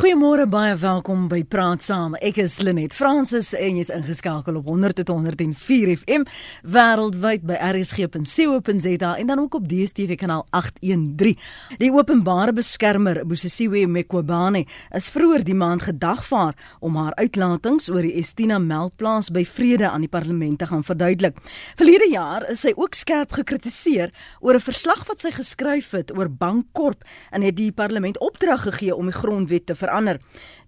Goeiemôre baie welkom by Praat Saam. Ek is Lenet Fransis en jy's ingeskakel op 100.104 FM wêreldwyd by rsg.co.za en dan ook op DStv kanaal 813. Die openbare beskermer Bosisiwe Mqobane is vroeër die maand gedagvaar om haar uitlatings oor die Estina melkplaas by Vrede aan die parlement te gaan verduidelik. Verlede jaar is sy ook skerp gekritiseer oor 'n verslag wat sy geskryf het oor Bankkorp en het die parlement opdrag gegee om die grondwet te verander.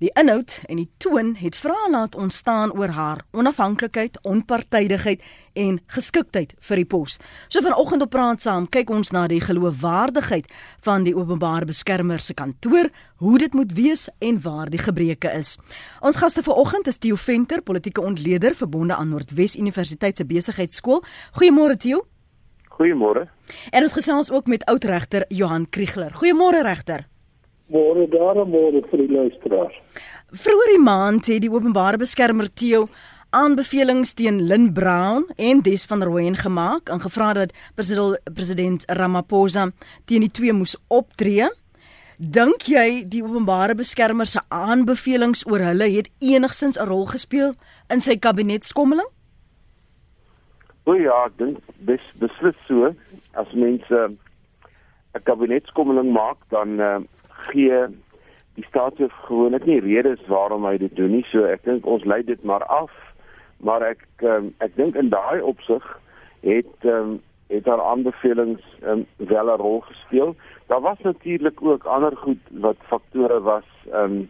Die inhoud en die toon het vrae laat ontstaan oor haar onafhanklikheid, onpartydigheid en geskiktheid vir die pos. So vanoggend op praat saam, kyk ons na die geloofwaardigheid van die openbare beskermer se kantoor, hoe dit moet wees en waar die gebreke is. Ons gaste vanoggend is Theo Venter, politieke ontleder verbonde aan Noordwes Universiteit se besigheidskool. Goeiemôre Theo. Goeiemôre. En ons gesels ook met oudregter Johan Kriegler. Goeiemôre regter. Môre daarom môre vir die luisteraars. Vroeger die maand het die openbare beskermer Theo aanbevelings teen Lynn Brown en Des van Rooyen gemaak en gevra dat president, president Ramaphosa teen die twee moes optree. Dink jy die openbare beskermer se aanbevelings oor hulle het enigsins 'n rol gespeel in sy kabinetskommeling? O ja, ek dink dis beslis so. As mense 'n kabinetskommeling maak, dan uh, gee die staatshoof gewoonlik nie redes waarom hy dit doen nie. So ek dink ons lei dit maar af. Maar ek um, ek dink in daai opsig het um, het daar aanbevelings um, wel 'n rol gespeel. Daar was natuurlik ook ander goed wat faktore was um,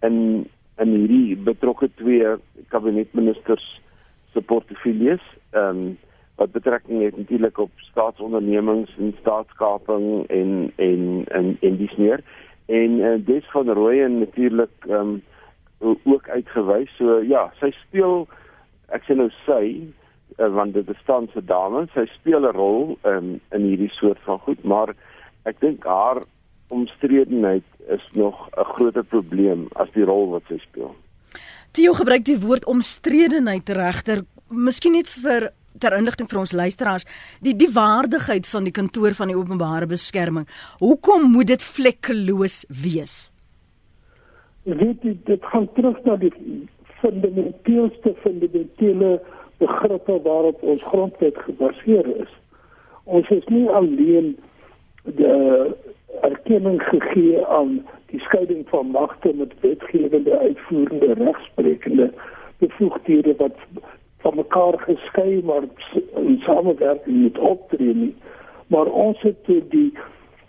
in in hierdie betrokke twee kabinetministers se portefeuilles. Ehm um, wat betrekking het natuurlik op staatsondernemings en staatskaping en en en en dis meer en uh, Des van Rooyen natuurlik ehm um, ook uitgewys. So ja, sy speel ek sê nou sy uh, want dit is tans 'n dame, sy speel 'n rol um, in hierdie soort van goed, maar ek dink haar omstredenheid is nog 'n groter probleem as die rol wat sy speel. Tio gebruik die woord omstredenheid regter, miskien net vir ter inligting vir ons luisteraars, die die waardigheid van die kantoor van die openbare beskerming. Hoekom moet dit vlekkeloos wees? Weet jy, dit gaan terug na die fundamenteelste fundamentele begrippe waarop ons grondwet gebaseer is. Ons is nie alleen die erkenning gegee aan die skeiding van magte met wetgewende, uitvoerende, regsprekende bevoegdhede wat van mekaar geskei maar in samewerking moet optree nie. Maar ons het die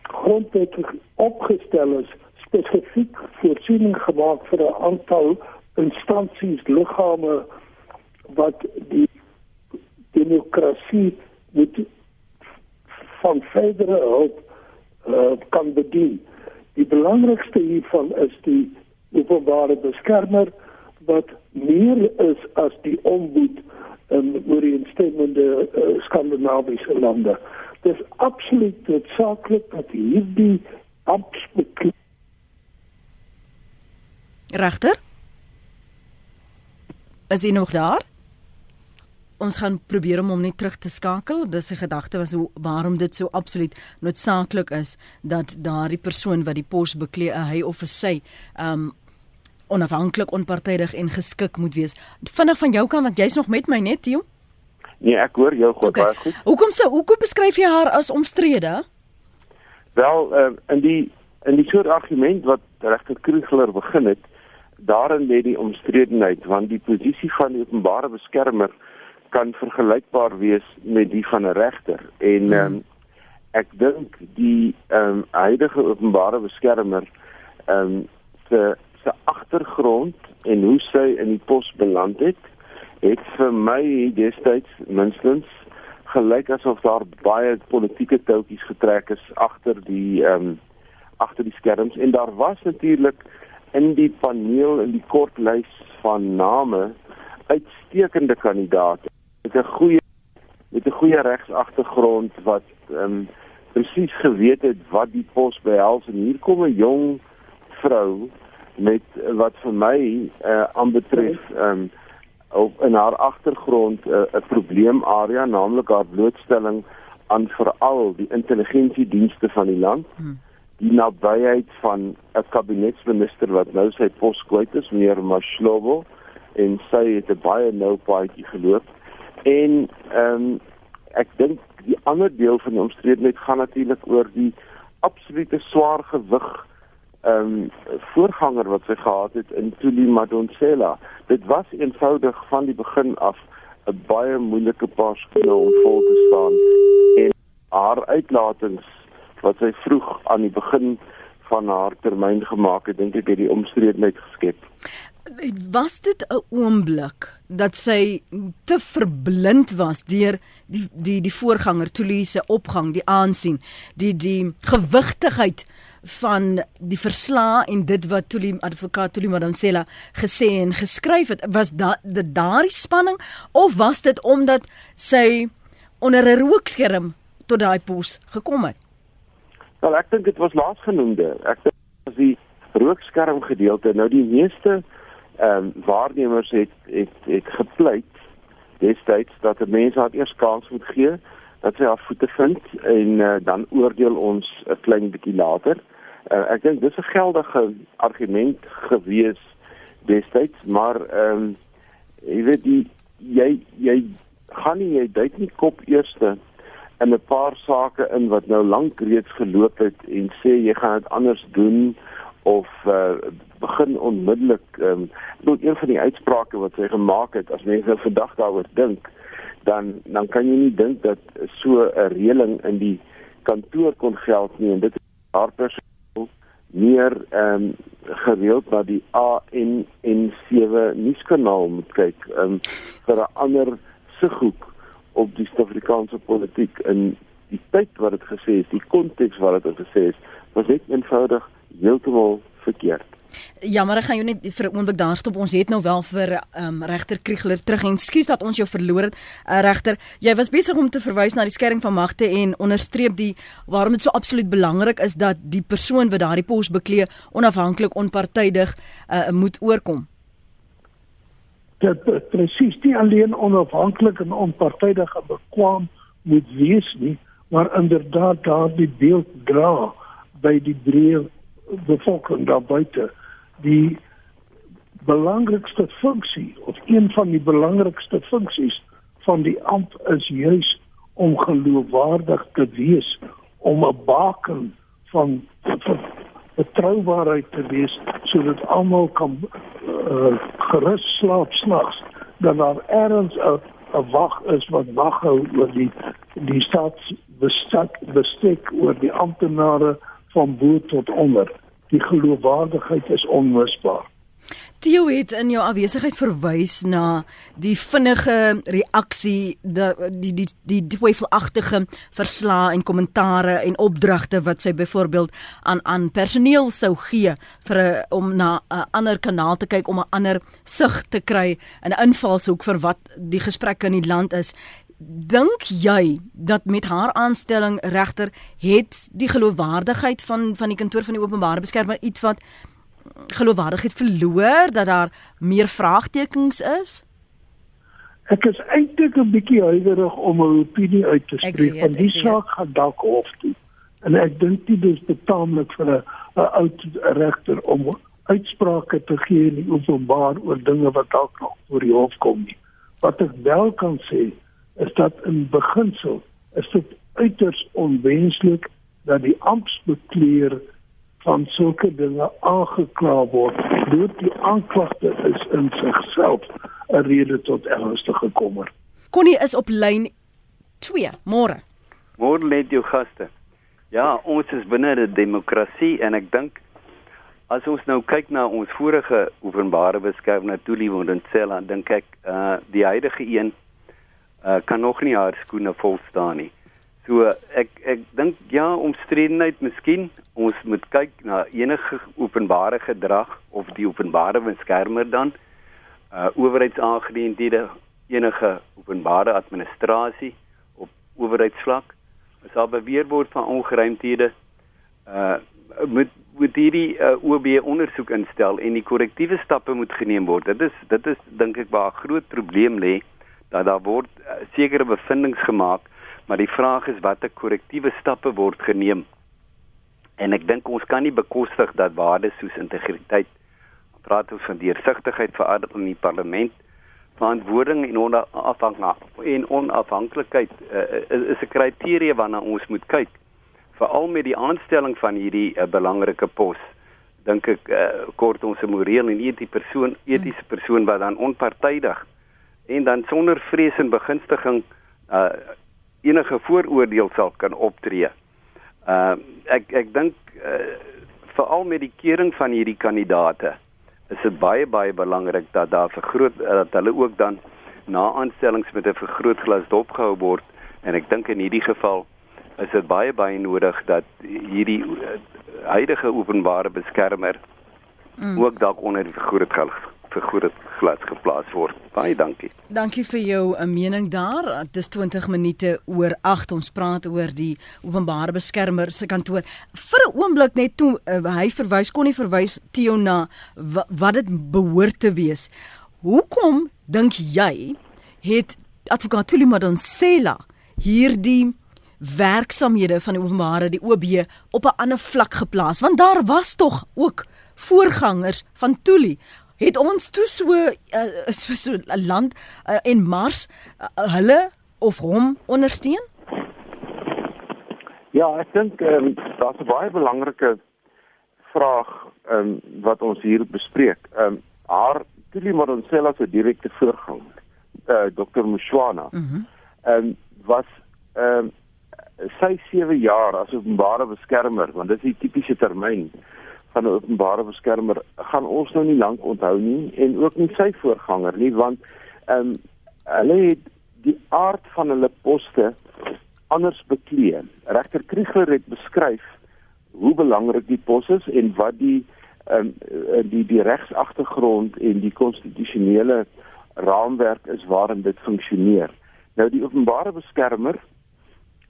grondwet opgestel is spesifiek voorsiening gemaak vir 'n aantal instansies, liggame wat die demokrasie moet van verdere hulp uh, kan bedien. Die belangrikste hiervan is die openbare beskermer wat meer is as die ombud in ooreenstemmende uh, skandinawiese lande. Dit is absoluut noodsaaklik dat hierdie amptsbekleding Regter? Is hy nog daar? Ons gaan probeer om hom net terug te skakel. Dis 'n gedagte was hoe waarom dit so absoluut noodsaaklik is dat daardie persoon wat die pos beklee, hy of sy, um onafhanklik, onpartydig en geskik moet wees. Vinnig van jou kant want jy's nog met my net, Theo? Nee, ek hoor jou goed okay. baie goed. Hoekom sou hoekom beskryf jy haar as omstrede? Wel, uh, in die in die soort argument wat regter Kruger begin het, daarin lê die omstredenheid want die posisie van die openbare beskermer kan vergelykbaar wees met die van 'n regter en hmm. um, ek dink die ehm um, huidige openbare beskermer ehm um, se se agtergrond en hoe sy in die pos beland het, het vir my destyds minstens gelyk asof daar baie politieke touwtjies getrek is agter die ehm um, agter die skerms. En daar was natuurlik in die paneel in die kort lys van name uitstekende kandidaate met 'n goeie met 'n goeie regsagtergrond wat ehm um, presies geweet het wat die pos behels. En hier kom 'n jong vrou met wat vir my uh, aanbetref um, op in haar agtergrond 'n uh, probleemarea naamlik haar blootstelling aan veral die intelligensiedienste van die land. Hmm. die nabyheid van 'n kabinetsminister wat nou sy pos kwyt is, meneer Mashlobo en sy het 'n baie nou paadjie geloop. En ehm um, ek dink die ander deel van die omstredenheid gaan natuurlik oor die absolute swaar gewig um, voorganger wat sy gehad het in Tuli Madonsela. Dit was eenvoudig van die begin af 'n baie moeilike paar skoene om vol te staan en haar uitlatings wat sy vroeg aan die begin van haar termyn gemaak het, dink ek het die omstredenheid geskep. Was dit 'n oomblik dat sy te verblind was deur die die die voorganger Tulise opgang, die aansien, die die gewigtigheid van die verslae en dit wat Tuli advokaat Tuli Madonsela gesê en geskryf het was da, dit daardie spanning of was dit omdat sy onder 'n rookskerm tot daai pos gekom het? Wel ek dink dit was laasgenoemde ek dink as die rookskerm gedeelte. Nou die meeste ehm um, waarnemers het het het gepleit destyds dat 'n mens haar eers kans moet gee dat sy haar voete vind en uh, dan oordeel ons 'n klein bietjie later. Uh, ek dink dis 'n geldige argument gewees destyds, maar ehm um, jy weet die jy jy gaan nie jy duik nie kop eerste in 'n paar sake in wat nou lank reeds geloop het en sê jy gaan dit anders doen of uh, begin onmiddellik ehm um, een van die uitsprake wat sy gemaak het as mense vandag daaroor dink dan dan kan jy nie dink dat so 'n reëling in die kantoor kon geld nie en dit is haar personeel meer ehm um, gereeld na die ANN7 nuuskanaal moet kyk um, vir 'n ander sighoek op die Suid-Afrikaanse politiek in die tyd wat dit gesê is, die konteks wat dit gesê is, was net eenvoudig heeltemal verkeerd. Ja, maar ek gaan jou net vir 'n oomblik daar stop. Ons het nou wel vir um, regter Kriegler terug en skuis dat ons jou verloor het. Uh, regter, jy was besig om te verwys na die skering van magte en onderstreep die waarom dit so absoluut belangrik is dat die persoon wat daardie pos beklee onafhanklik onpartydig uh, moet oorkom. Dit presies nie alleen onafhanklik en onpartydig bekwam moet wees nie, maar inderdaad daardie beeld dra by die breë bevolking daar buite die belangrikste funksie of een van die belangrikste funksies van die amp is juis om geloofwaardig te wees om 'n baken van betroubaarheid te wees sodat almal kan uh, gerus slaap snags dat daar ergens 'n wag is wat wag hou oor die die staatsbestek bestek oor die amptenare van bo tot onder die geloofwaardigheid is onmisbaar. Theo het in jou afwesigheid verwys na die vinnige reaksie die die die die twyfelagtige verslae en kommentare en opdragte wat sy byvoorbeeld aan aan personeel sou gee vir 'n om na 'n ander kanaal te kyk om 'n ander sig te kry en 'n invalshoek vir wat die gesprekke in die land is. Dink jy dat met haar aanstelling regter het die geloofwaardigheid van van die kantoor van die openbare beskermer iets wat geloofwaardigheid verloor dat daar meer vraagtekens is? Ek is eintlik 'n bietjie huiwerig om 'n opinie uit te spreek want die saak gaan dalk hof toe. En ek dink dit is betaamlik vir 'n 'n oud regter om uitsprake te gee in die openbaar oor dinge wat dalk nog voor die hof kom nie. Wat ek wel kan sê is dat in beginsel is dit uiters onwenslik dat die amptbekleer van sulke dinge aangekla word. Dit die aanklagte is in sigself 'n rede tot ernstige kommer. Connie is op lyn 2. Môre. Môre lê jou gaste. Ja, ons is binne 'n demokrasie en ek dink as ons nou kyk na ons vorige openbare beskerming Tuliwond en Cella, dink ek uh die huidige een uh, kan nog nie haar skoene vol staan nie. So ek ek dink ja, omstredenheid miskien ons moet kyk na enige openbare gedrag of die openbare beskermer dan uh owerheidsaangeleenthede enige openbare administrasie op owerheidsvlak as daar beweer word van ongeruimthede uh moet moet hierdie uh, OB ondersoek instel en die korrektiewe stappe moet geneem word. Dit is dit is dink ek waar 'n groot probleem lê dat daar word uh, sekere bevindinge gemaak, maar die vraag is watter korrektiewe stappe word geneem. En ek dink ons kan nie bekostig dat waardes soos integriteit, praat ons van deursigtigheid verander in die parlement, verantwoording en onafhanklikheid en onafhanklikheid uh, is, 'n kriteria waarna ons moet kyk. Veral met die aanstelling van hierdie uh, belangrike pos, dink ek uh, kort ons 'n moreel en etiese persoon, etiese persoon wat dan onpartydig en dan sonder vrees en begunstiging uh enige vooroordeel sal kan optree. Uh ek ek dink uh, veral met die kering van hierdie kandidate is dit baie baie belangrik dat daar vergroot dat hulle ook dan na aanstellings met 'n vergrootglas dopgehou word en ek dink in hierdie geval is dit baie baie nodig dat hierdie uh, huidige openbare beskermer mm. ook dalk onder die vergrootglas vergroot glas geplaas word. Baie dankie. Dankie vir jou uh, mening daar. Dit is 20 minute oor 8. Ons praat oor die openbare beskermer se kantoor. Vir 'n oomblik net toe uh, hy verwys kon nie verwys Tio na wat dit behoort te wees. Hoekom dink jy het advokaat Tuli Madonsela hierdie werksamehede van die openbare die OB op 'n ander vlak geplaas want daar was tog ook voorgangers van Tuli het ons toe so uh, so so 'n land uh, en Mars uh, hulle of hom ondersteun? Ja, ek dink um, daar's 'n baie belangrike vraag um, wat ons hier bespreek. Ehm um, haar Tuli Modonsela se direkte voorganger, uh, Dr. Mushwana. Mhm. Mm ehm um, was ehm um, sy 7 jaar as openbare beskermer, want dit is die tipiese termyn van 'n openbare beskermer gaan ons nou nie lank onthou nie en ook nie sy voorganger nie want ehm um, hulle het die aard van hulle poste anders beklee. Regter Krieger het beskryf hoe belangrik die pos is en wat die ehm um, die die regsagtergrond en die konstitusionele raamwerk is waarin dit funksioneer. Nou die openbare beskermer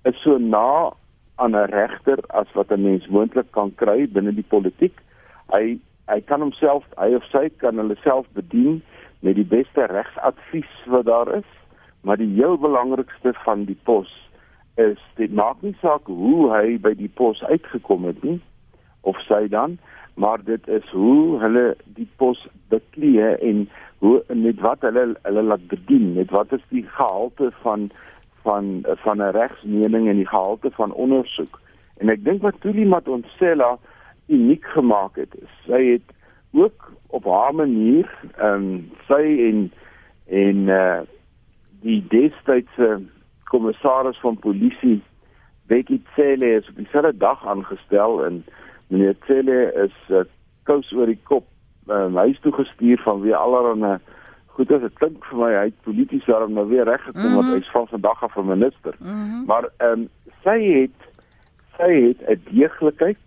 is so na aan 'n regter as wat 'n mens moontlik kan kry binne die politiek. Hy hy kan homself, hy of sy kan hulle self bedien met die beste regsadvies wat daar is, maar die heel belangrikste van die pos is dit maak nie saak hoe hy by die pos uitgekom het nie of sy dan, maar dit is hoe hulle die pos beklee en hoe met wat hulle hulle laat bedien, met wat is die gehalte van van van 'n regsmening en die gehalte van ondersoek. En ek dink wat Tuli Matonsela uniek gemaak het, sy het ook op haar manier ehm um, sy en en uh die destydse kommissaris van polisie Becky Cele is op dieselfde dag aangestel en meneer Cele is uh, kous oor die kop um, huis toe gestuur van wie allerhande goed as dit klink vir my hy het polities daarom nou weer reg gekom mm -hmm. want hy's van vandag af 'n minister. Mm -hmm. Maar ehm um, sy het sy het 'n deeglikheid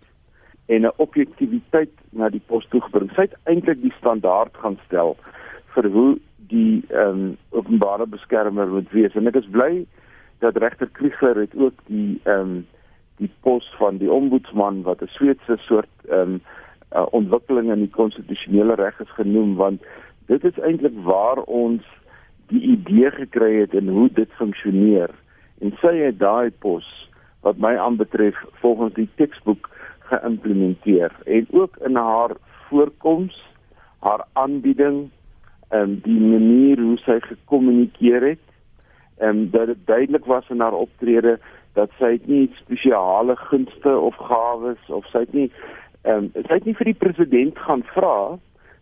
en 'n objektiviteit na die pos toe gebring. Sy het eintlik die standaard gaan stel vir hoe die ehm um, openbare beskermer moet wees. En ek is bly dat regter Krieger het ook die ehm um, die pos van die ombudsman wat 'n Sweedse soort ehm um, uh, ontwikkeling in die konstitusionele reg is genoem want dit is eintlik waar ons die idee gekry het en hoe dit funksioneer. En sy het daai pos wat my aanbetref volgens die teksboek geïmplementeer en ook in haar voorkoms, haar aanbieding, en die manier hoe sy gekommunikeer het, en dat dit duidelik was in haar optrede dat sy nie spesiale gunste of gawes of sy het nie ehm um, sy het nie vir die president gaan vra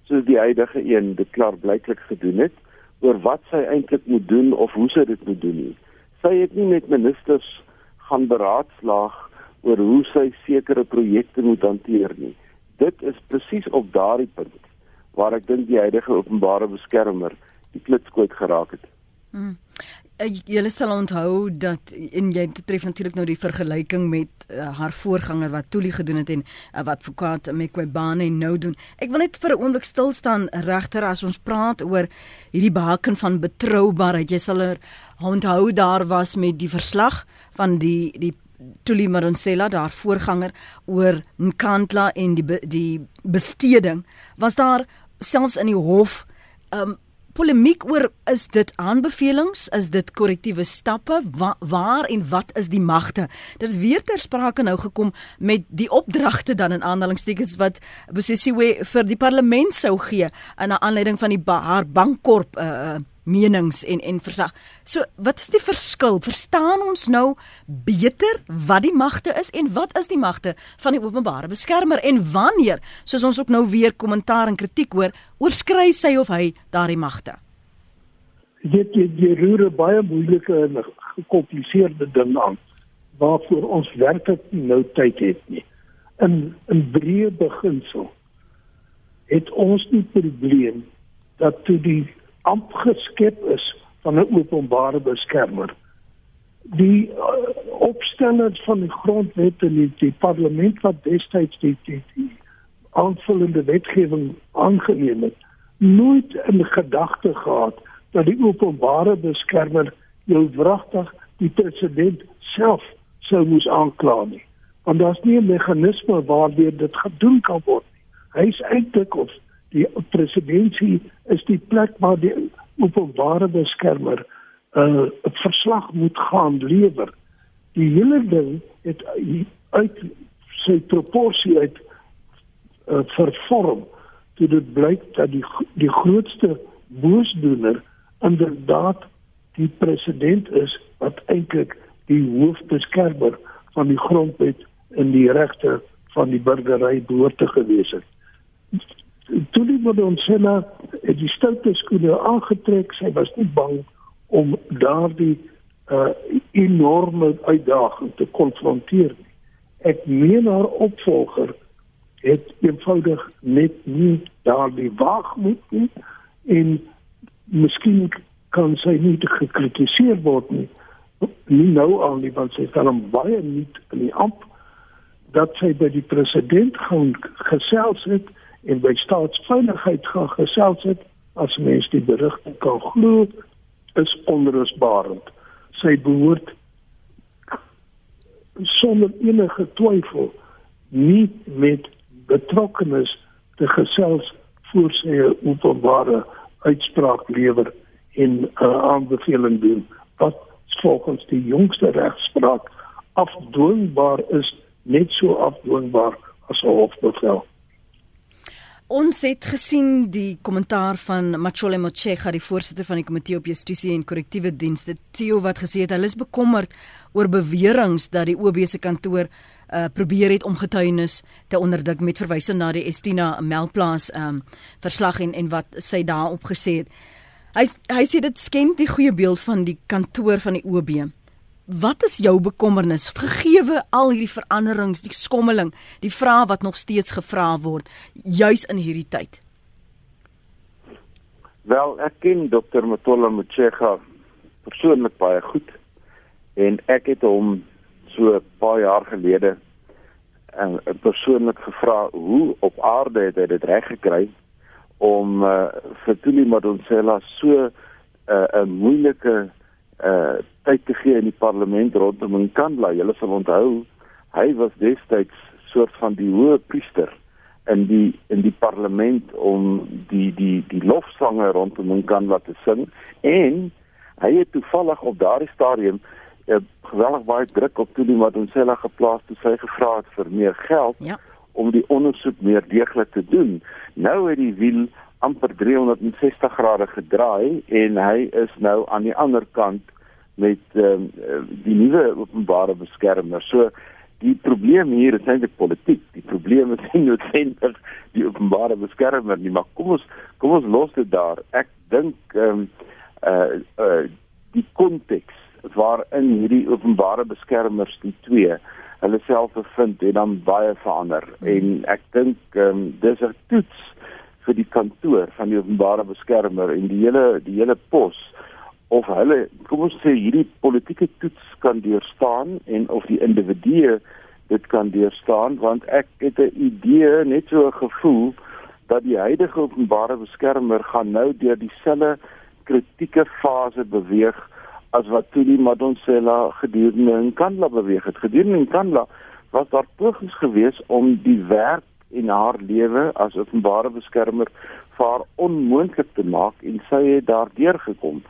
soos die huidige een dit klaar blyklik gedoen het oor wat sy eintlik moet doen of hoe sy dit moet doen nie. Sy het nie met ministers gaan beraadslaag oor hoe sy sekere projekte moet hanteer nie. Dit is presies op daardie punt waar ek dink die huidige openbare beskermer die klitskoot geraak het. Hmm. Eh, julle sal onthou dat en jy tref natuurlik nou die vergelyking met uh, haar voorganger wat Tuli gedoen het en uh, wat advokaat Mekwebane nou doen. Ek wil net vir 'n oomblik stil staan regter as ons praat oor hierdie behaken van betroubaarheid. Jy sal er onthou daar was met die verslag van die die Tuli Maronsela daar voorganger oor Nkandla en die die besteding was daar selfs in die hof um, polemiek oor is dit aanbevelings, is dit korrektiewe stappe, Wa waar en wat is die magte? Dit het weer ter sprake nou gekom met die opdragte dan in aanhalingstekens wat Bosisiwe vir die parlement sou gee in aanleiding van die haar bankkorp uh menings en en versag. So wat is die verskil? Verstaan ons nou beter wat die magte is en wat is die magte van die openbare beskermer en wanneer, soos ons ook nou weer kommentaar en kritiek hoor, oorskry sy of hy daardie magte? Dit dit die roere baie moeilike en gekompliseerde ding aan waarvoor ons werklik nou tyd het nie. In 'n breë beginsel het ons die probleem dat toe die amp geskep is van 'n openbare beskermer. Die uh, opstellers van die grondwet en die, die parlement wat destyds die, die, die aanvullende wetgewing aangeneem het, nooit in gedagte gehad dat die openbare beskermer jou wragtig die president self sou moes aankla nie. Want daar's nie 'n meganisme waardeur dit gedoen kan word nie. Hy is eintlik of die presidentsie is die plek waar die openbare beskermer 'n uh, verslag moet gaan lewer. Die hele ding het uit sy proporsie uit uh, vervorm toe dit blyk dat die die grootste boosdoener inderdaad die president is wat eintlik die hoofbeskermer van die grondwet en die regte van die burgery behoort te gewees het toe die Madonsela het die stoute skoene aangetrek, sy was nie bang om daardie uh, enorme uitdaging te konfronteer nie. Ek meen haar opvolger het eenvoudig net nie daardie waagmoed nie en miskien kan sy nie gekritiseer word nie. Nie nou al nie, want sy het dan baie nie in die amp dat sy by die president gaan gesels het en by staatsveiligheid gaan gesels het as mens die berigte kan glo is onrusbarend sy behoort sonder enige twyfel nie met betrokkenes te gesels voor sy openbare uitspraak lewer en 'n uh, aanbeveling doen wat volgens die jongste regspraak afdwingbaar is net so afdwingbaar as 'n hofbevel Ons het gesien die kommentaar van Machole Motshega, die voorsitter van die Komitee op Justisie en Korrektiewe Dienste, Theo wat gesê het hulle is bekommerd oor beweringe dat die OB se kantoor uh probeer het om getuienis te onderdruk met verwysing na die Estina Melkplaas um verslag en en wat sy daarop gesê het. Hy hy sê dit skend die goeie beeld van die kantoor van die OB. Wat is jou bekommernis gegeewe al hierdie veranderings, die skommeling, die vrae wat nog steeds gevra word juis in hierdie tyd? Wel, ek ken Dr. Matola Motshega persoonlik baie goed en ek het hom so 'n paar jaar gelede en uh, persoonlik gevra hoe op aarde het hy dit reg gekry om uh, vir Tuli Madonsela so uh, 'n uh, moeilike uh tyd te gee in die parlement rondom Nkandla. Julle sal onthou, hy was destyds soort van die hoë priester in die in die parlement om die die die lofsange rondom Nkandla te sing en hy het toevallig op daardie stadium uh, geweldig baie druk op toe die Madonsela geplaas toe sy gevra het vir meer geld ja. om die ondersoek meer deeglik te doen. Nou het die wiel amper 360 grade gedraai en hy is nou aan die ander kant met um, die nuwe openbare beskermer. So die probleem hier is eintlik politiek. Die probleem is nie noodwendig die openbare beskermer nie, maar kom ons kom ons los dit daar. Ek dink ehm um, uh uh die konteks waarin hierdie openbare beskermers die twee hulle self bevind het dan baie verander hmm. en ek dink ehm um, dis 'n toets vir die kantoor van die openbare beskermer en die hele die hele pos of hulle kom ons sê hierdie politieke toets kan deurstaan en of die individue dit kan deurstaan want ek het 'n idee net so 'n gevoel dat die huidige openbare beskermer gaan nou deur dieselfde kritieke fase beweeg as wat die Madonsela gedurende in Kandla beweeg het gedurende in Kandla was daar pogings geweest om die werk en haar lewe as openbare beskermer vir haar onmoontlik te maak en sy het daardeur gekom.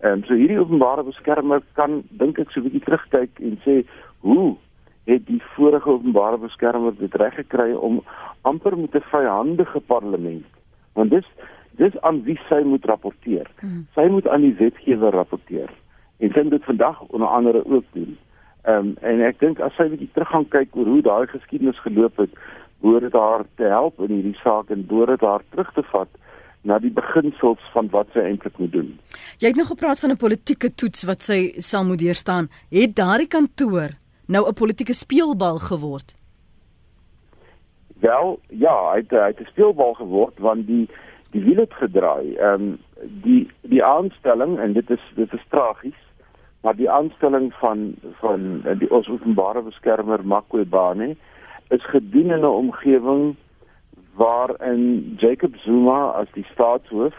Ehm um, so hierdie openbare beskermer kan dink ek so 'n bietjie terugkyk en sê hoe het die vorige openbare beskermer dit reg gekry om amper met 'n vyandige parlement want dis dis aan wie sy moet rapporteer. Hmm. Sy moet aan die wetgewer rapporteer. En sy moet dit vandag onder andere ook doen. Ehm um, en ek dink as sy bietjie terug gaan kyk oor hoe daai geskiedenis geloop het, behoort dit haar te help in hierdie saak en behoort dit haar terug te vat na die beginsels van wat sy eintlik moet doen. Jy het nog gepraat van 'n politieke toets wat sy sal moet deurstaan. Het daardie kantoor nou 'n politieke speelbal geword? Wel, ja, hy het hy het 'n speelbal geword want die die wiel het gedraai. Ehm um, die die aanstelling en dit is dit is tragies, maar die aanstelling van van die ons openbare beskermer Makwebane is gedoen in 'n omgewing waarin Jacob Zuma as die staatshoof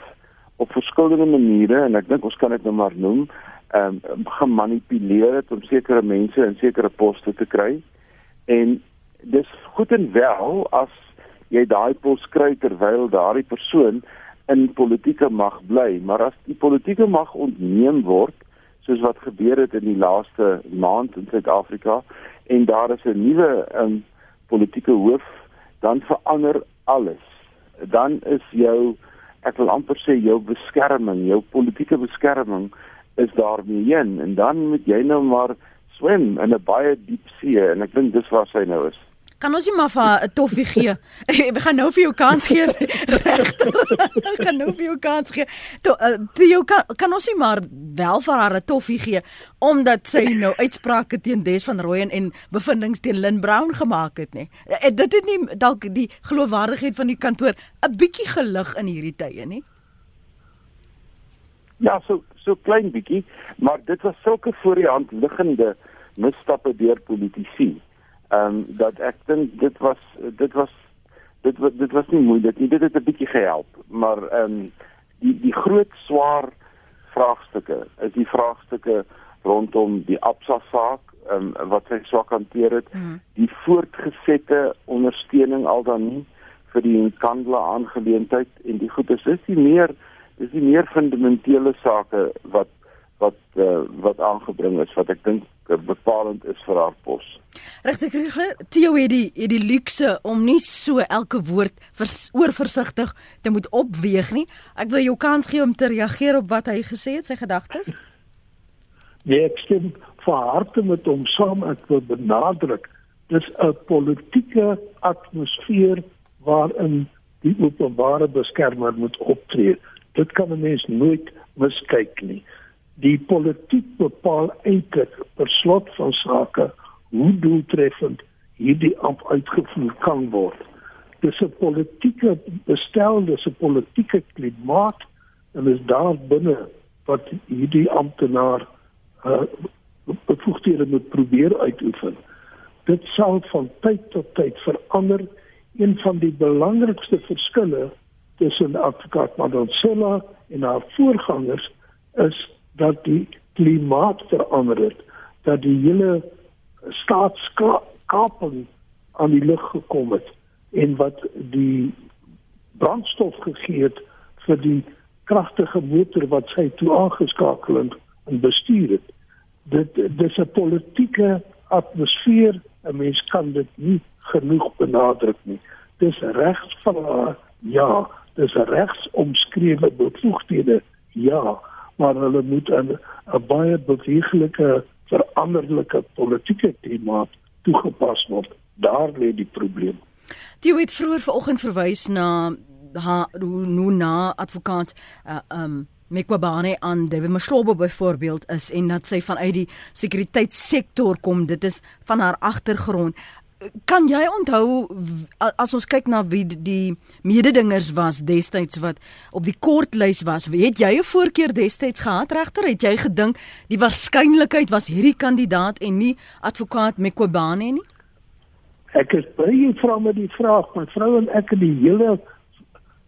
op verskillende maniere en ek dink ons kan dit nou maar noem, ehm um, gemanipuleer het om sekere mense in sekere poste te kry. En dis goed en wel as jy daai pos kry terwyl daardie persoon in politieke mag bly, maar as die politieke mag ontneem word, soos wat gebeur het in die laaste maand in Suid-Afrika en daar is 'n nuwe um, politieke hoof, dan verander alles. Dan is jou ek wil amper sê jou beskerming, jou politieke beskerming is daarmee heen en dan moet jy nou maar swem in 'n baie diep see en ek dink dis waar sy nou is. Kan ons nie maar vir 'n toffie gee? We gaan nou vir jou kans gee. Regter. kan nou vir jou kans gee. To, uh, Theo kan, kan ons nie maar wel vir haar 'n toffie gee omdat sy nou uitsprake teen Des van Rooyen en bevindinge teen Lynn Brown gemaak het nie. Uh, dit het nie dalk die geloofwaardigheid van die kantoor 'n bietjie gelig in hierdie tye nie. Ja, so so klein bietjie, maar dit was sulke voor die hand liggende misstappe deur politici ehm um, dat ek dink dit was dit was dit was dit was nie moeilik nie. Dit het 'n bietjie gehelp maar ehm um, die die groot swaar vraagstukke is die vraagstukke rondom die Absa saak um, wat sy swak hanteer het. Mm. die voortgesette ondersteuning al dan nie vir die kandle aangeleentheid en die goed. Is dis die meer dis die meer fundamentele sake wat wat uh, wat aangebring is wat ek dink bepalend is vir haar pos. Regtig, Theo het die het die luukse om nie so elke woord oorversigtig te moet opweeg nie. Ek wil jou kans gee om te reageer op wat hy gesê het, sy gedagtes. Nee, ek stem vir harte met hom saam ek wil benadruk dis 'n politieke atmosfeer waarin die openbare beskermer moet optree. Dit kan 'n mens nooit miskyk nie die politiek bepaal eintlik per slot van sake hoe doeltreffend hierdie amp uitgevoer kan word. Dis 'n politieke bestel, dis 'n politieke klimaat en is daar binne wat hierdie amptenaar uh, bevoegdhede moet probeer uitoefen. Dit sal van tyd tot tyd verander. Een van die belangrikste verskille tussen advokaat Madonsela en haar voorgangers is dat die klimaat verander het, dat die hele staatskaping aan die lug gekom het en wat die brandstof gegee het vir die kragtige motor wat sy toe aangeskakel en bestuur het. Dit dis 'n politieke atmosfeer, 'n mens kan dit nie genoeg benadruk nie. Dis regs van haar, ja, dis regs omskrewe bevoegdhede, ja, maar hulle moet 'n baie beweeglike veranderlike politieke klimaat toegepas word. Daar lê die probleem. Die het vroeër vanoggend verwys na ha nou na advokaat uh, um Mekwabane aan David Mashlobo byvoorbeeld is en dat sy vanuit die sekuriteitssektor kom. Dit is van haar agtergrond kan jy onthou as ons kyk na wie die mededingers was destyds wat op die kortlys was, het jy 'n voorkeur destyds gehad regter? Het jy gedink die waarskynlikheid was hierdie kandidaat en nie advokaat Mekobane nie? Ek is baie vra met die vraag, my vrou en ek het die hele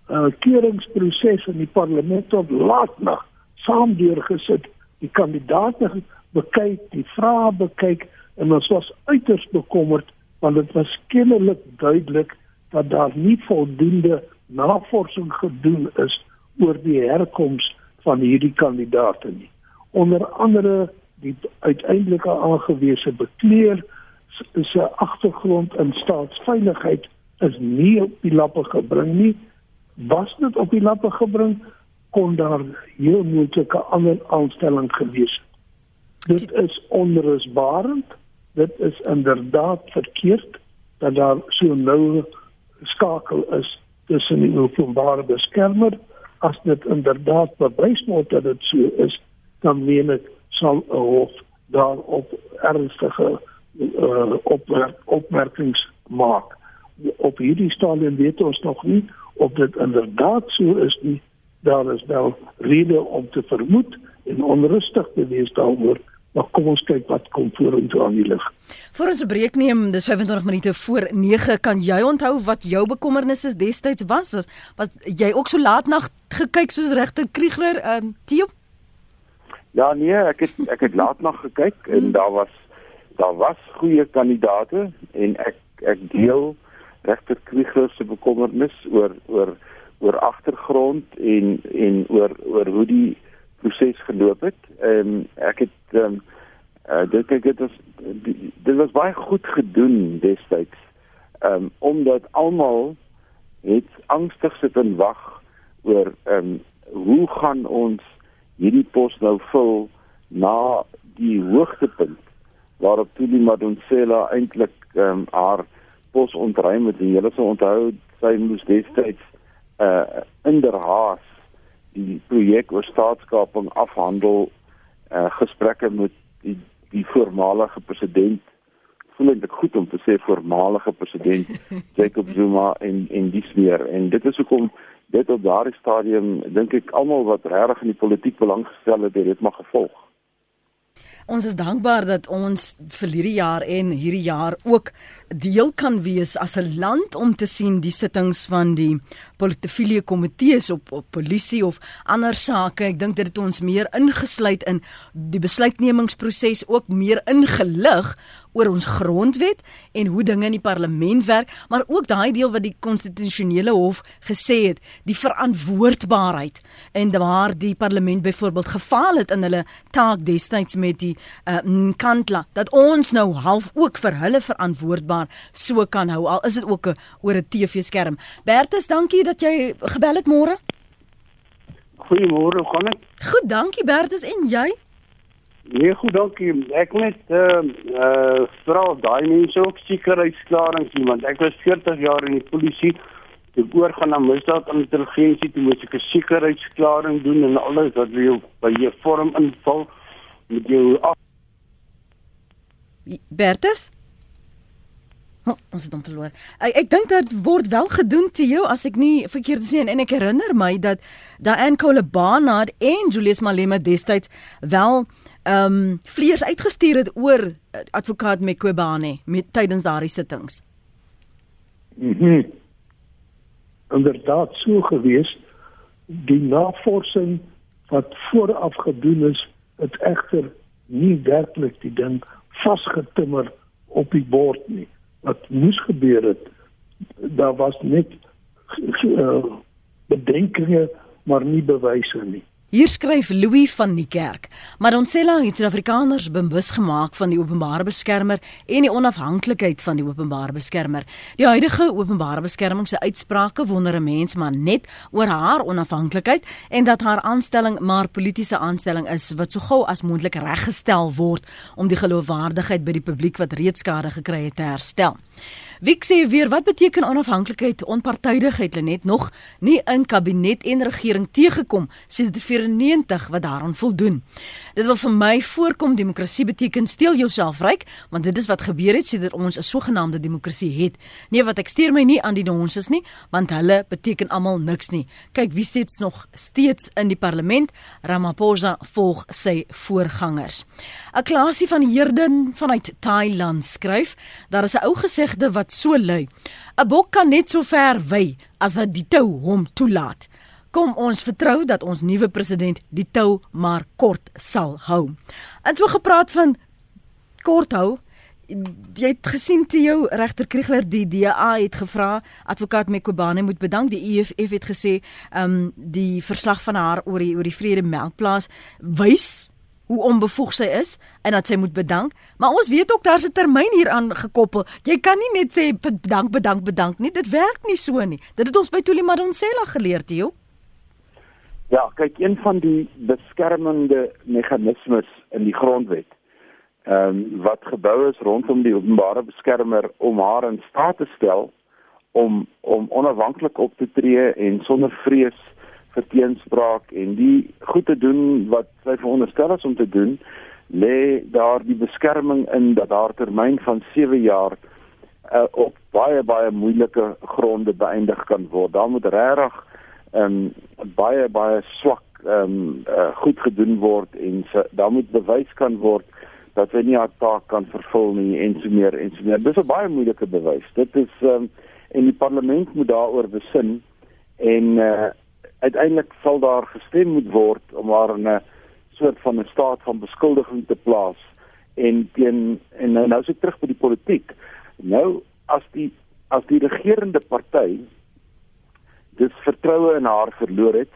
uh, keuringsproses in die parlement tot laat nag saam deurgesit, die kandidaate bekyk, die vrae bekyk en ons was uiters bekommerd want dit was kennelik duidelik dat daar nie voldoende navorsing gedoen is oor die herkoms van hierdie kandidaate nie. Onder andere die uiteindelike aangewese bekleer se agtergrond in staatsveiligheid is nie op die lappe gebring nie. Was dit op die lappe gebring kon daar heel moeilike ander aanstelling gewees het. Dit is onrusbarend. Dit is inderdaad verkeerd dat daar so nou skakel is tussen die openbare beskermer as dit inderdaad bewys word dat dit so is dan meen ek sal 'n hof daarop ernstige uh, opmerk, opmerkings maak. Op hierdie stadium weet ons nog nie of dit inderdaad so is nie. Daar is wel rede om te vermoed en onrustig te wees daaroor Maar kom ons kyk wat kom vorentoe aan die lig. Vir ons breek neem, dis 25 minute voor 9, kan jy onthou wat jou bekommernisse destyds was? Was, was jy ook so laat nag gekyk soos regter Kriegler ehm um, Theo? Ja nee, ek het ek het laat nag gekyk en daar was daar was goeie kandidate en ek ek deel regter Kriegler se bekommernis oor oor oor agtergrond en en oor oor hoe die proses geloop het. Ehm um, ek het ehm um, uh, dit kyk dit was dit was baie goed gedoen destyds. Ehm um, omdat almal het angstig sit en wag oor ehm um, hoe gaan ons hierdie pos nou vul na die hoogtepunt waarop Tuli Madonsela eintlik ehm um, haar pos ontruim het hulle sou onthou sy moes destyds uh in der haas die projek oor staatskaping afhandel uh, gesprekke met die die voormalige president. Voel dit goed om te sê voormalige president Jacob Zuma en en dis meer en dit is hoekom dit op daardie stadium dink ek almal wat regtig in die politiek belang gestel het dit mag gevolg Ons is dankbaar dat ons vir hierdie jaar en hierdie jaar ook deel kan wees as 'n land om te sien die sittings van die portefeulje komitees op, op polisie of ander sake. Ek dink dit het ons meer ingesluit in die besluitnemingsproses ook meer ingelig oor ons grondwet en hoe dinge in die parlement werk, maar ook daai deel wat die konstitusionele hof gesê het, die verantwoordbaarheid en waar die parlement byvoorbeeld gefaal het in hulle taak destyds met die uh, Nkandla dat ons nou half ook vir hulle verantwoordbaar so kan hou al is dit ook 'n oor 'n TV-skerm. Bertus, dankie dat jy gebel het môre. Goeiemôre, hoe gaan dit? Goed, dankie Bertus en jy? Nee, goed, dankie. Ek net uh uh vra daai mense ook sekuriteitsklaring sien want ek was 40 jaar in die polisie. Ek oorgaan na misdaad en intelligensie, toe moet ek 'n sekuriteitsklaring doen en alles wat jy by jou vorm invul met jou af. Bertus? Oh, ons het hom verloor. Ek, ek dink dit word wel gedoen te jou as ek nie verkeerd sien en ek herinner my dat Diane Colebana en Julius Malema destyds wel ehm um, vleiers uitgestuur het oor eh, advokaat Mqobane met tydens daardie sittings. Mhm. Mm Inderdaad so gewees die navorsing wat vooraf gedoen is, het egter nie werklik die ding vasgetimmer op die bord nie. Wat moes gebeur het, daar was net uh, bedenkinge maar nie bewyse nie. Hier skryf Louis van die Kerk. Madonsela het Suid-Afrikaners bewus gemaak van die openbare beskermer en die onafhanklikheid van die openbare beskermer. Die huidige openbare beskerming se uitsprake wonder 'n mens maar net oor haar onafhanklikheid en dat haar aanstelling maar politieke aanstelling is wat so gou as moontlik reggestel word om die geloofwaardigheid by die publiek wat reeds skade gekry het te herstel. Wie sê weer wat beteken onafhanklikheid, onpartydigheid Lenet nog nie in kabinet en regering teëgekom sedert 94 wat daaraan voldoen. Dit wil vir my voorkom demokrasie beteken steel jouself ryk, want dit is wat gebeur het sedert ons 'n sogenaamde demokrasie het. Nee, wat ek steur my nie aan die nonsens nie, want hulle beteken almal niks nie. Kyk wie sit nog steeds in die parlement. Ramaphosa volg sy voorgangers. 'n Klasie van Herden vanuit Thailand skryf, daar is 'n ou gesegde wat so lui: 'n Bok kan net so ver wy as wat die tou hom toelaat. Kom ons vertrou dat ons nuwe president die tou maar kort sal hou. En so gepraat van kort hou, jy het gesien te jou regter Kriegler die DA het gevra advokaat Mekobane moet bedank die EFF het gesê ehm um, die verslag van haar oor die oor die vrede melkplaas wys hoe onbevoeg sy is en dat sy moet bedank. Maar ons weet ook daar's 'n termyn hieraan gekoppel jy kan nie net sê bedank bedank bedank nie. Dit werk nie so nie. Dit het ons by Tuli Madonsela geleer jou Ja, kyk een van die beskermende meganismes in die grondwet ehm um, wat gebou is rondom die openbare beskermer om haar in staat te stel om om onafhanklik op te tree en sonder vrees vir teenspraak en die goed te doen wat sy veronderstel is om te doen lê daar die beskerming in dat haar termyn van 7 jaar uh, op baie baie moeilike gronde beëindig kan word. Daar moet regtig ehm um, baie baie swak ehm um, uh, goed gedoen word en so, daar moet bewys kan word dat hy nie haar taak kan vervul nie en so meer en so meer. Dis 'n baie moeilike bewys. Dit is ehm um, en die parlement moet daaroor besin en uh, uiteindelik sal daar gestem moet word om haar in 'n soort van 'n staat van beskuldiging te plaas en teen en nou nou so terug by die politiek. Nou as die as die regerende party dis vertroue in haar verloor het,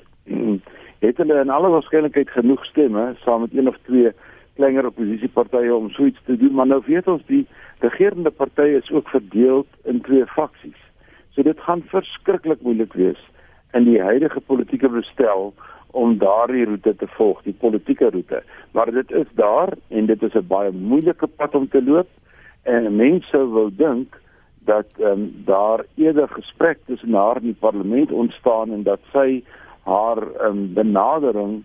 het hulle in alle waarskynlikheid genoeg stemme saam met een of twee kleiner oppositiepartye om so iets te doen, maar nou weet ons die regerende partye is ook verdeel in twee faksies. So dit gaan verskriklik moeilik wees in die huidige politieke bestel om daardie roete te volg, die politieke roete. Maar dit is daar en dit is 'n baie moeilike pad om te loop en mense wil dink dat ehm um, daar eerder gesprek tussen haar en die parlement ontstaan en dat sy haar ehm um, benadering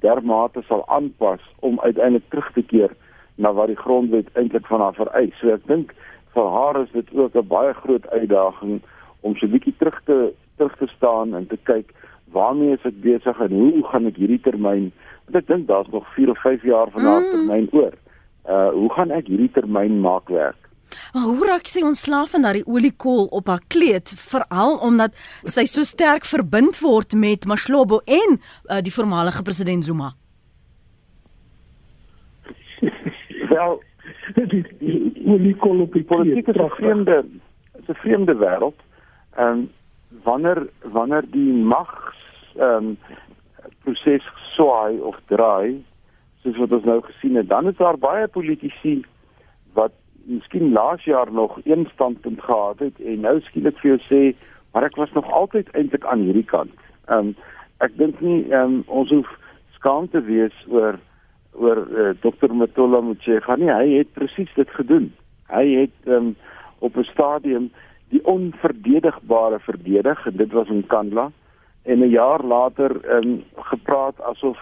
dermate sal aanpas om uiteindelik terug te keer na wat die grondwet eintlik van haar vereis. So ek dink vir haar is dit ook 'n baie groot uitdaging om so 'n bietjie terug te terug te staan en te kyk waarmee is ek besig en hoe gaan ek hierdie termyn want ek dink daar's nog 4 of 5 jaar van haar mm. termyn oor. Uh hoe gaan ek hierdie termyn maak werk? Maar hoe raak sy ontslaaf van daardie oliekool op haar kleed veral omdat sy so sterk verbind word met Mashlobo en uh, die voormalige president Zuma? Wel, die oliekool op die politiek is 'n vreemde is 'n vreemde wêreld. Ehm um, wanneer wanneer die mag ehm um, proses swaai of draai soos wat ons nou gesien het, dan is daar baie politici wat miskien laas jaar nog een standpunt gehad het en nou skielik vir jou sê maar ek was nog altyd eintlik aan hierdie kant. Ehm um, ek dink nie ehm um, ons hoef skaam te wees oor oor uh, eh, Dr. Matola Motshega nie. Hy het presies dit gedoen. Hy het ehm um, op 'n stadium die onverdedigbare verdedig en dit was in Kandla en 'n jaar later ehm um, gepraat asof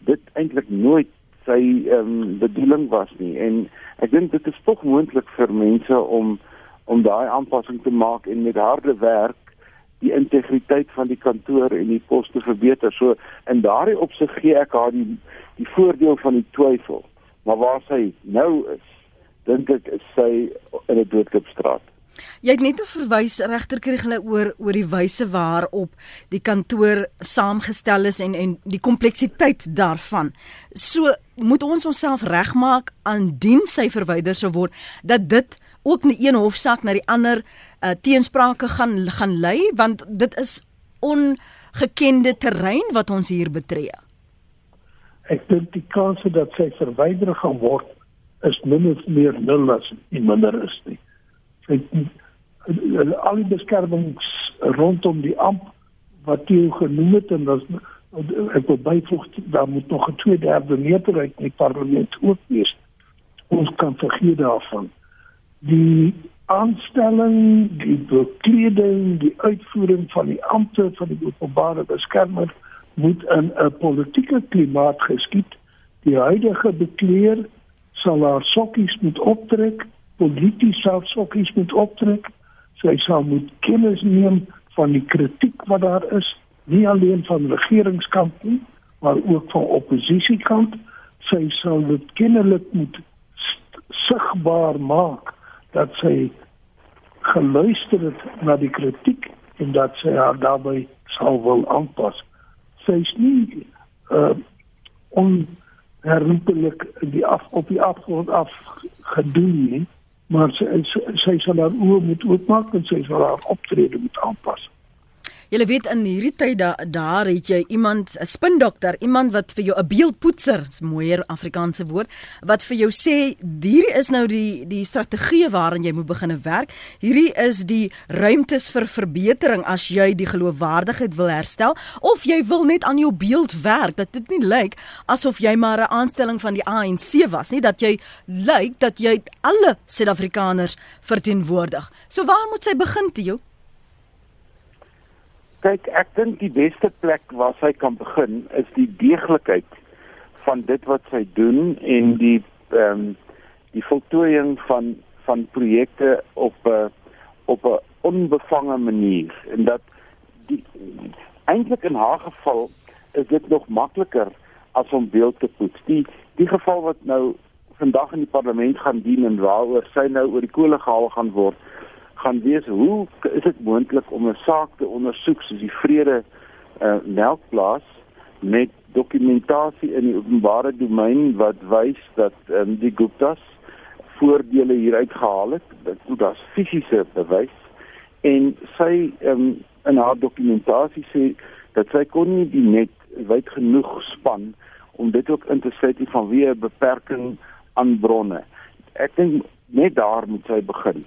dit eintlik nooit sy ehm um, bedoeling was nie en ek dink dit is tog moontlik vir mense om om daai aanpassing te maak en met harde werk die integriteit van die kantoor en die pos te verbeter. So in daardie opsig gee ek haar die die voordeel van die twyfel. Maar waar sy nou is, dink ek is sy in 'n doodklipstraat. Jy het net verwys regter kry hulle oor oor die wyse waarop die kantoor saamgestel is en en die kompleksiteit daarvan. So moet ons onsself regmaak aandien sy verwyder sou word dat dit ook in een hofsaak na die ander uh, teensprake gaan gaan lei want dit is ongekende terrein wat ons hier betree. Ek dink die kans dat sy verwyder gaan word is min of meer nul as nie minder is nie al die beskermings rondom die amp wat jy genoem het en dat ek wil byvoeg daar moet nog 'n tweede derde meerderheid in die parlement ook wees. Ons kan vergeet daarvan. Die aanstelling, die bekleding, die uitvoering van die ampte van die openbare beskermer moet in 'n politieke klimaat geskied. Die huidige bekleer sal haar sokkies moet optrek polities self sokkies moet optrek. Sy sal moet kennis neem van die kritiek wat daar is, nie alleen van regeringskant nie, maar ook van oppositiekant. Sy sal dit kennelik moet sigbaar maak dat sy geluister het na die kritiek en dat sy haar daarbey sal wil aanpas. Sy is nie uh onherroepelik die af op die afgrond af gedoen nie maar sy sy, sal haar oë moet oopmaak en sy sal haar optrede moet aanpas. Jy weet in hierdie tyd da, daar het jy iemand 'n spindokter, iemand wat vir jou 'n beeldpoetser, is mooier Afrikaanse woord, wat vir jou sê hierdie is nou die die strategie waarin jy moet begin werk. Hierdie is die ruimtes vir verbetering as jy die geloofwaardigheid wil herstel of jy wil net aan jou beeld werk dat dit nie lyk asof jy maar 'n aanstelling van die ANC was nie, dat jy lyk dat jy alle Suid-Afrikaners verteenwoordig. So waar moet sy begin, Tio? Kyk ek dink die beste plek waar sy kan begin is die deeglikheid van dit wat sy doen en die ehm um, die voltooiing van van projekte op 'n uh, op 'n onbevange manier en dat die eintlik in haar geval is dit nog makliker as om beeld te poets. Die die geval wat nou vandag in die parlement gaan dien en waaroor sy nou oor die kolle gehaal gaan word gaan wees hoe is dit moontlik om 'n saak te ondersoek soos die vrede uh, melkplaas met dokumentasie in die openbare domein wat wys dat um, die Guptas voordele hieruit gehaal het? Dit fisiese bewys en sy um, in haar dokumentasie sê dat sy kon nie die net wyd genoeg span om dit ook in te sluit van wie 'n beperking aan bronne. Ek dink net daar moet sy begin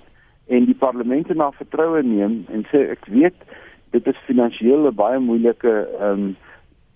en die parlement na vertroue neem en sê ek weet dit is finansiëel 'n baie moeilike ehm um,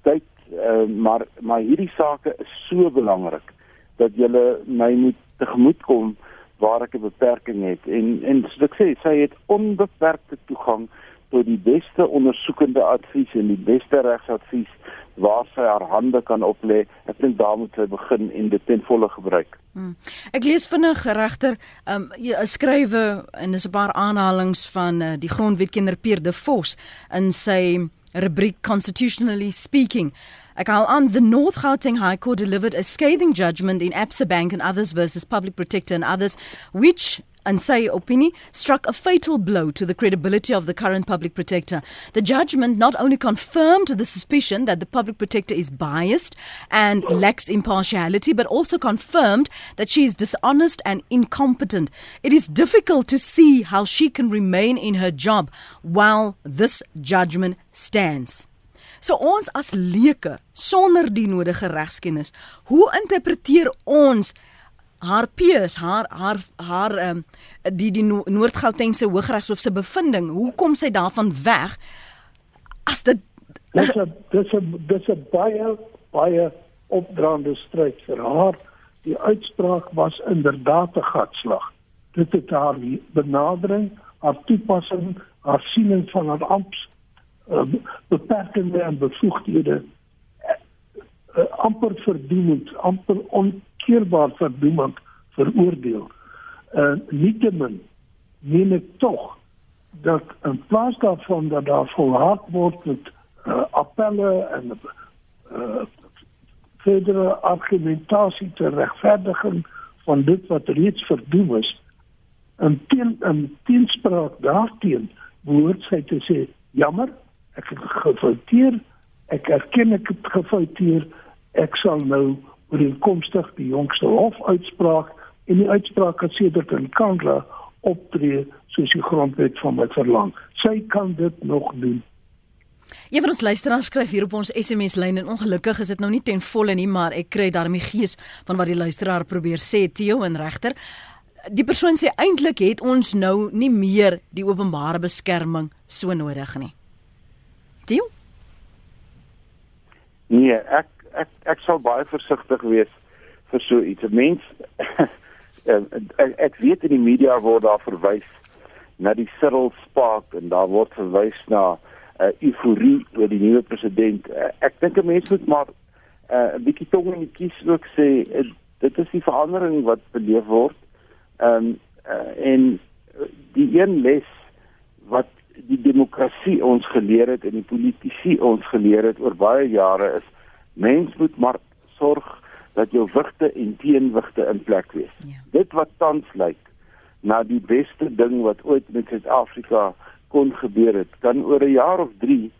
tyd uh, maar maar hierdie sake is so belangrik dat jy my moet tegemoetkom waar ek 'n beperking het. En en soos ek sê sy het onbeperkte toegang tot die beste ondersoekende advies en die beste regsadvies waar sy haar hande kan oplê. Ek dink daar moet sy begin en dit ten volle gebruik. Hmm. Ek lees vinnig regter, um, 'n skrywe en dis 'n paar aanhalinge van uh, die grondwetkenner Pierre de Vos in sy rubriek Constitutionally Speaking. Ek haal aan the North Gauteng High Court delivered a scathing judgment in Absa Bank and others versus Public Protector and others which and say Opini struck a fatal blow to the credibility of the current public protector. The judgment not only confirmed the suspicion that the public protector is biased and lacks impartiality, but also confirmed that she is dishonest and incompetent. It is difficult to see how she can remain in her job while this judgment stands. So ons as leuke sonder die nodige regskennis, hoe interpreteer ons haar peers, haar haar haar ehm um, die die Noord-Gautengse Hooggeregshof se bevinding. Hoe kom sy daarvan weg? As dit dis 'n dis 'n dis 'n baie baie opdraande stryd vir haar. Die uitspraak was inderdaad 'n gatslag. Dit het haar benadering, haar toepassing, haar siening van haar amps uh, beperkende en bevoegdhede uh, amper verdoemend, amper on keerbaar verdoemend veroordeel. En uh, nietemin meen ek tog dat in plaas daarvan dat daar volhard word met uh, appelle en uh, verdere argumentasie ter regverdiging van dit wat reeds verdoem is, en teen in teenspraak daarteen behoort sy te sê jammer ek het gefouteer ek erken ek het gefouteer ek sal nou ooreenkomstig die jongste hofuitspraak en die uitspraak het sedert in Kanada optree soos die grondwet van my verlang. Sy kan dit nog doen. Een van ons luisteraars skryf hier op ons SMS lyn en ongelukkig is dit nou nie ten volle nie, maar ek kry daarmee gees van wat die luisteraar probeer sê Theo en regter. Die persoon sê eintlik het ons nou nie meer die openbare beskerming so nodig nie. Theo? Nee, ek ek ek sal baie versigtig wees vir so iets. Mens ek, ek weet in die media word daar verwys na die Cyril Spark en daar word verwys na 'n uh, euforie oor die nuwe president. Uh, ek dink 'n mens moet maar 'n uh, bietjie tong in die kies ook sê uh, dit is die verandering wat beleef word. Ehm um, uh, en die een les wat die demokrasie ons geleer het en die politici ons geleer het oor baie jare is mens moet maar sorg dat jou wigte en teenwigte in plek wees. Ja. Dit wat tans lyk na die beste ding wat ooit met Suid-Afrika kon gebeur het, kan oor 'n jaar of 3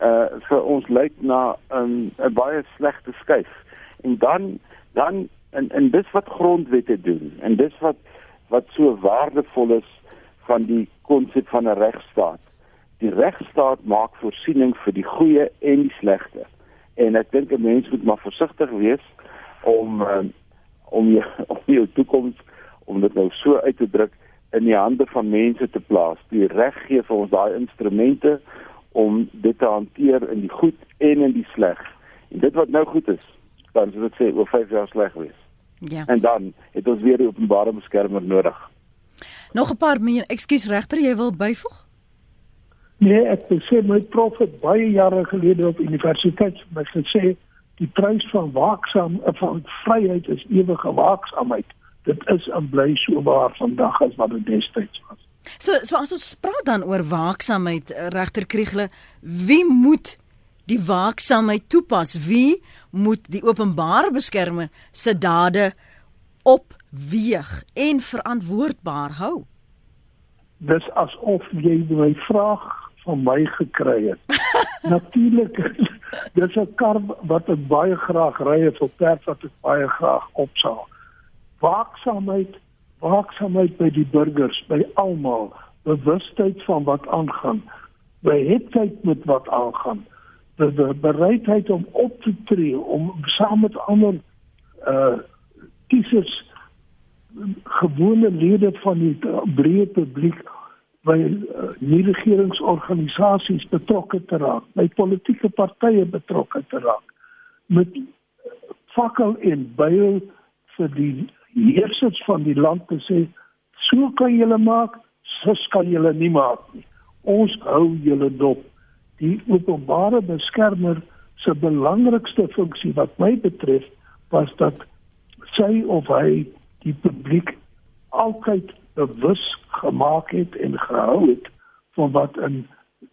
uh vir ons lyk na 'n 'n baie slegte skuif. En dan dan en en dis wat grondwette doen en dis wat wat so waardevol is van die konsep van 'n regstaat. Die regstaat maak voorsiening vir die goeie en die slegte. En ek dink 'n mens moet maar versigtig wees om uh, om jou om jou toekoms om dit nou so uit te druk in die hande van mense te plaas. Die reg gee vir ons daai instrumente om dit te hanteer in die goed en in die sleg. En dit wat nou goed is, dan sou dit sê oor 5 jaar sleg wees. Ja. En dan het ons weer die openbare beskermer nodig. Nog 'n paar min, ekskuus regter, jy wil byvoeg? Nee, ek wil sê my prof het baie jare gelede op universiteit my gesê die prys van waaksaam van vryheid is ewige waaksaamheid. Dit is en bly so waar vandag as wat dit destyds was. So so as ons praat dan oor waaksaamheid regter Kriegle, wie moet die waaksaamheid toepas? Wie moet die openbare beskermer se dade opweeg en verantwoordbaar hou? Dis asof jy my vraag van my gekry het. Natuurlik dis 'n kar wat ek baie graag ry 'n perd wat ek baie graag opsaal. Waaksaamheid, waaksaamheid by die burgers, by almal, bewustheid van wat aangaan, beheidheid met wat aangaan, die bereidheid om op te tree om saam met ander uh kiesers gewone lede van die breë publiek by uh, nie regeringsorganisasies betrokke te raak, by politieke partye betrokke te raak met fakkel en byl vir die heersers van die land te sê so kan julle maak, so kan julle nie maak nie. Ons hou julle dop. Die openbare beskermer se belangrikste funksie wat my betref was dat sy of hy die publiek altyd bewus gemaak het en gehou het van wat in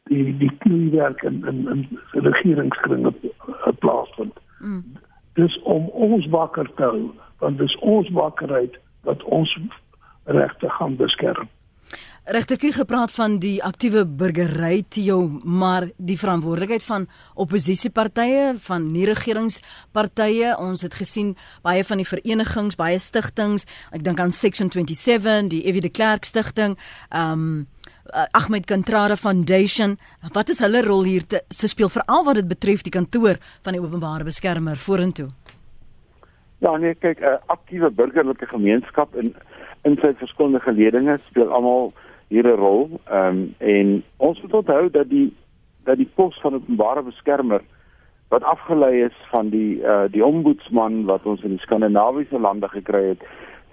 die die kniewerk in in in regeringskringe plaasvind. Mm. Dis om ons wakker te hou, want dis ons wakkerheid wat ons regte gaan beskerm. Regterkie gepraat van die aktiewe burgery Theo, maar die verantwoordelikheid van oppositiepartye, van nie-regeringspartye. Ons het gesien baie van die verenigings, baie stigtings. Ek dink aan Section 27, die Evie de Klerk stigting, ehm um, Ahmed Kantrada Foundation. Wat is hulle rol hier te, te speel veral wat dit betref die kantoor van die openbare beskermer vorentoe? Ja, nee, kyk, 'n aktiewe burgerlike gemeenskap in in sy verskillende geledinge speel almal hier 'n rol. Ehm um, en ons moet onthou dat die dat die pos van openbare beskermer wat afgelei is van die uh die ombudsman wat ons in die skandinawiese lande gekry het,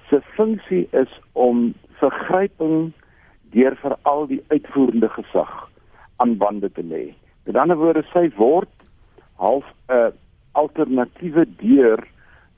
se funksie is om vergryping deur veral die uitvoerende gesag aan bande te lê. Met ander woorde, sy word half 'n uh, alternatiewe deur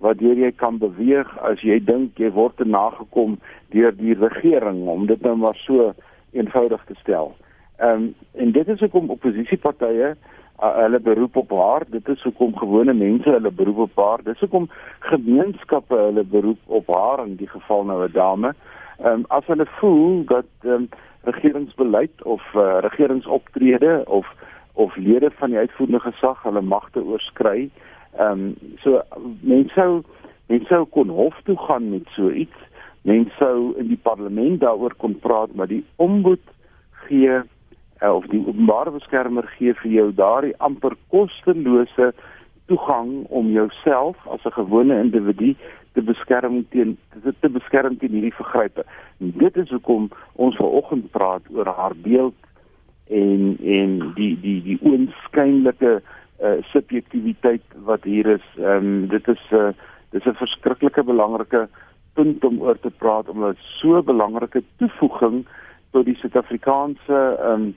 waardeur jy kan beweeg as jy dink jy word te nagekom deur die regering om dit nou maar so eenvoudig te stel. Ehm um, en dit is hoekom oppositiepartye uh, hulle beroep op haar, dit is hoekom gewone mense hulle beroep op haar, dit is hoekom gemeenskappe hulle beroep op haar in die geval nou 'n dame. Ehm um, as hulle voel dat ehm um, regeringsbeleid of uh, regeringsoptrede of of lede van die uitvoerende gesag hulle magte oorskry, Ehm um, so mense sou mense sou kon hof toe gaan met so iets. Mense sou in die parlement daaroor kon praat, maar die ombud gee uh, of die openbare beskermer gee vir jou daardie amper kostelose toegang om jouself as 'n gewone individu te beskerm teen te, te beskerm teen hierdie vergrype. En dit is hoekom ons vanoggend praat oor haar beeld en en die die die oënskynlike uh, subjektiwiteit wat hier is. Ehm um, dit is 'n uh, dis 'n verskriklike belangrike punt om oor te praat omdat so 'n belangrike toevoeging tot die Suid-Afrikaanse ehm um,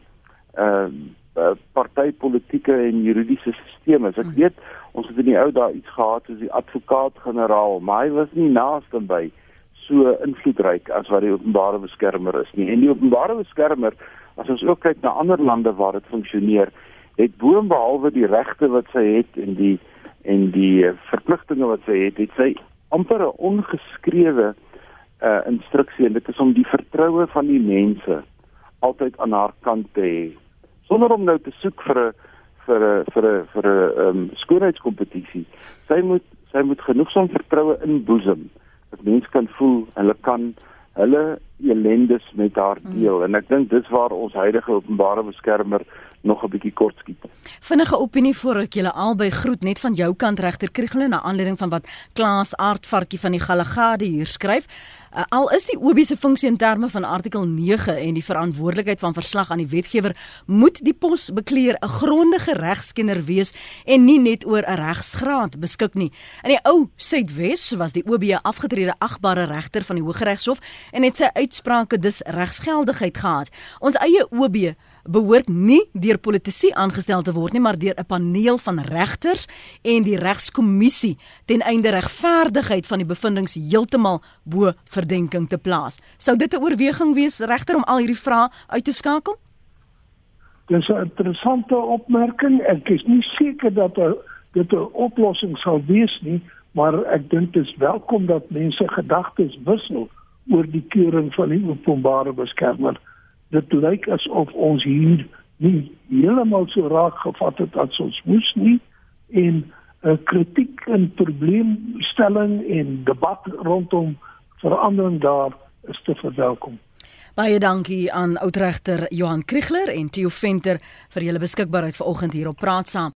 uh, uh partytetiese en juridiese stelsel is. Ek hmm. weet ons het in die ou dae iets gehad soos die advokaat-generaal, maar hy was nie naaste by so invloedryk as wat die openbare beskermer is nie. En die openbare beskermer, as ons ook kyk na ander lande waar dit funksioneer, het boonbehalwe die regte wat sy het en die en die eh, verpligtinge wat sy het, het sy amper 'n ongeskrewe uh instruksie en dit is om die vertroue van die mense altyd aan haar kant te hê sonder om nou te soek vir 'n vir 'n vir 'n vir 'n um, skoonheidskompetisie. Sy moet sy moet genoegsaam vertroue inboesem dat mense kan voel hulle kan hulle elendes met haar deel mm. en ek dink dis waar ons huidige openbare beskermer nog 'n bietjie kort skiet. Vinnige opinie voor ek julle albei groet net van jou kant regter Kriegel na aanleiding van wat Klaas Aardvarkie van die Galagade hier skryf. Uh, al is die OB se funksie in terme van artikel 9 en die verantwoordelikheid van verslag aan die wetgewer, moet die posbekleer 'n grondige regskenner wees en nie net oor 'n regsgraad beskik nie. In die ou Suidwes was die OB 'n afgetrede agbare regter van die Hooggeregshof en het sy uitsprake dus regsgeldigheid gehad. Ons eie OB behoort nie deur politici aangestel te word nie, maar deur 'n paneel van regters en die regskommissie ten einde regverdigheid van die bevindinge heeltemal bo verdenking te plaas. Sou dit 'n oorweging wees regter om al hierdie vrae uit te skakel? Dis 'n interessante opmerking. Ek is nie seker dat dit 'n oplossing sal wees nie, maar ek dink dit is welkom dat mense gedagtes wissel oor die keuring van die openbare beskermer dit lyk asof ons hier nie heeltemal so raak gevat het as ons moes nie en 'n kritiek en probleemstelling en debat rondom verandering daar is te verwelkom. Baie dankie aan oudregter Johan Kriegler en Theo Venter vir julle beskikbaarheid vanoggend hier op Praat saam.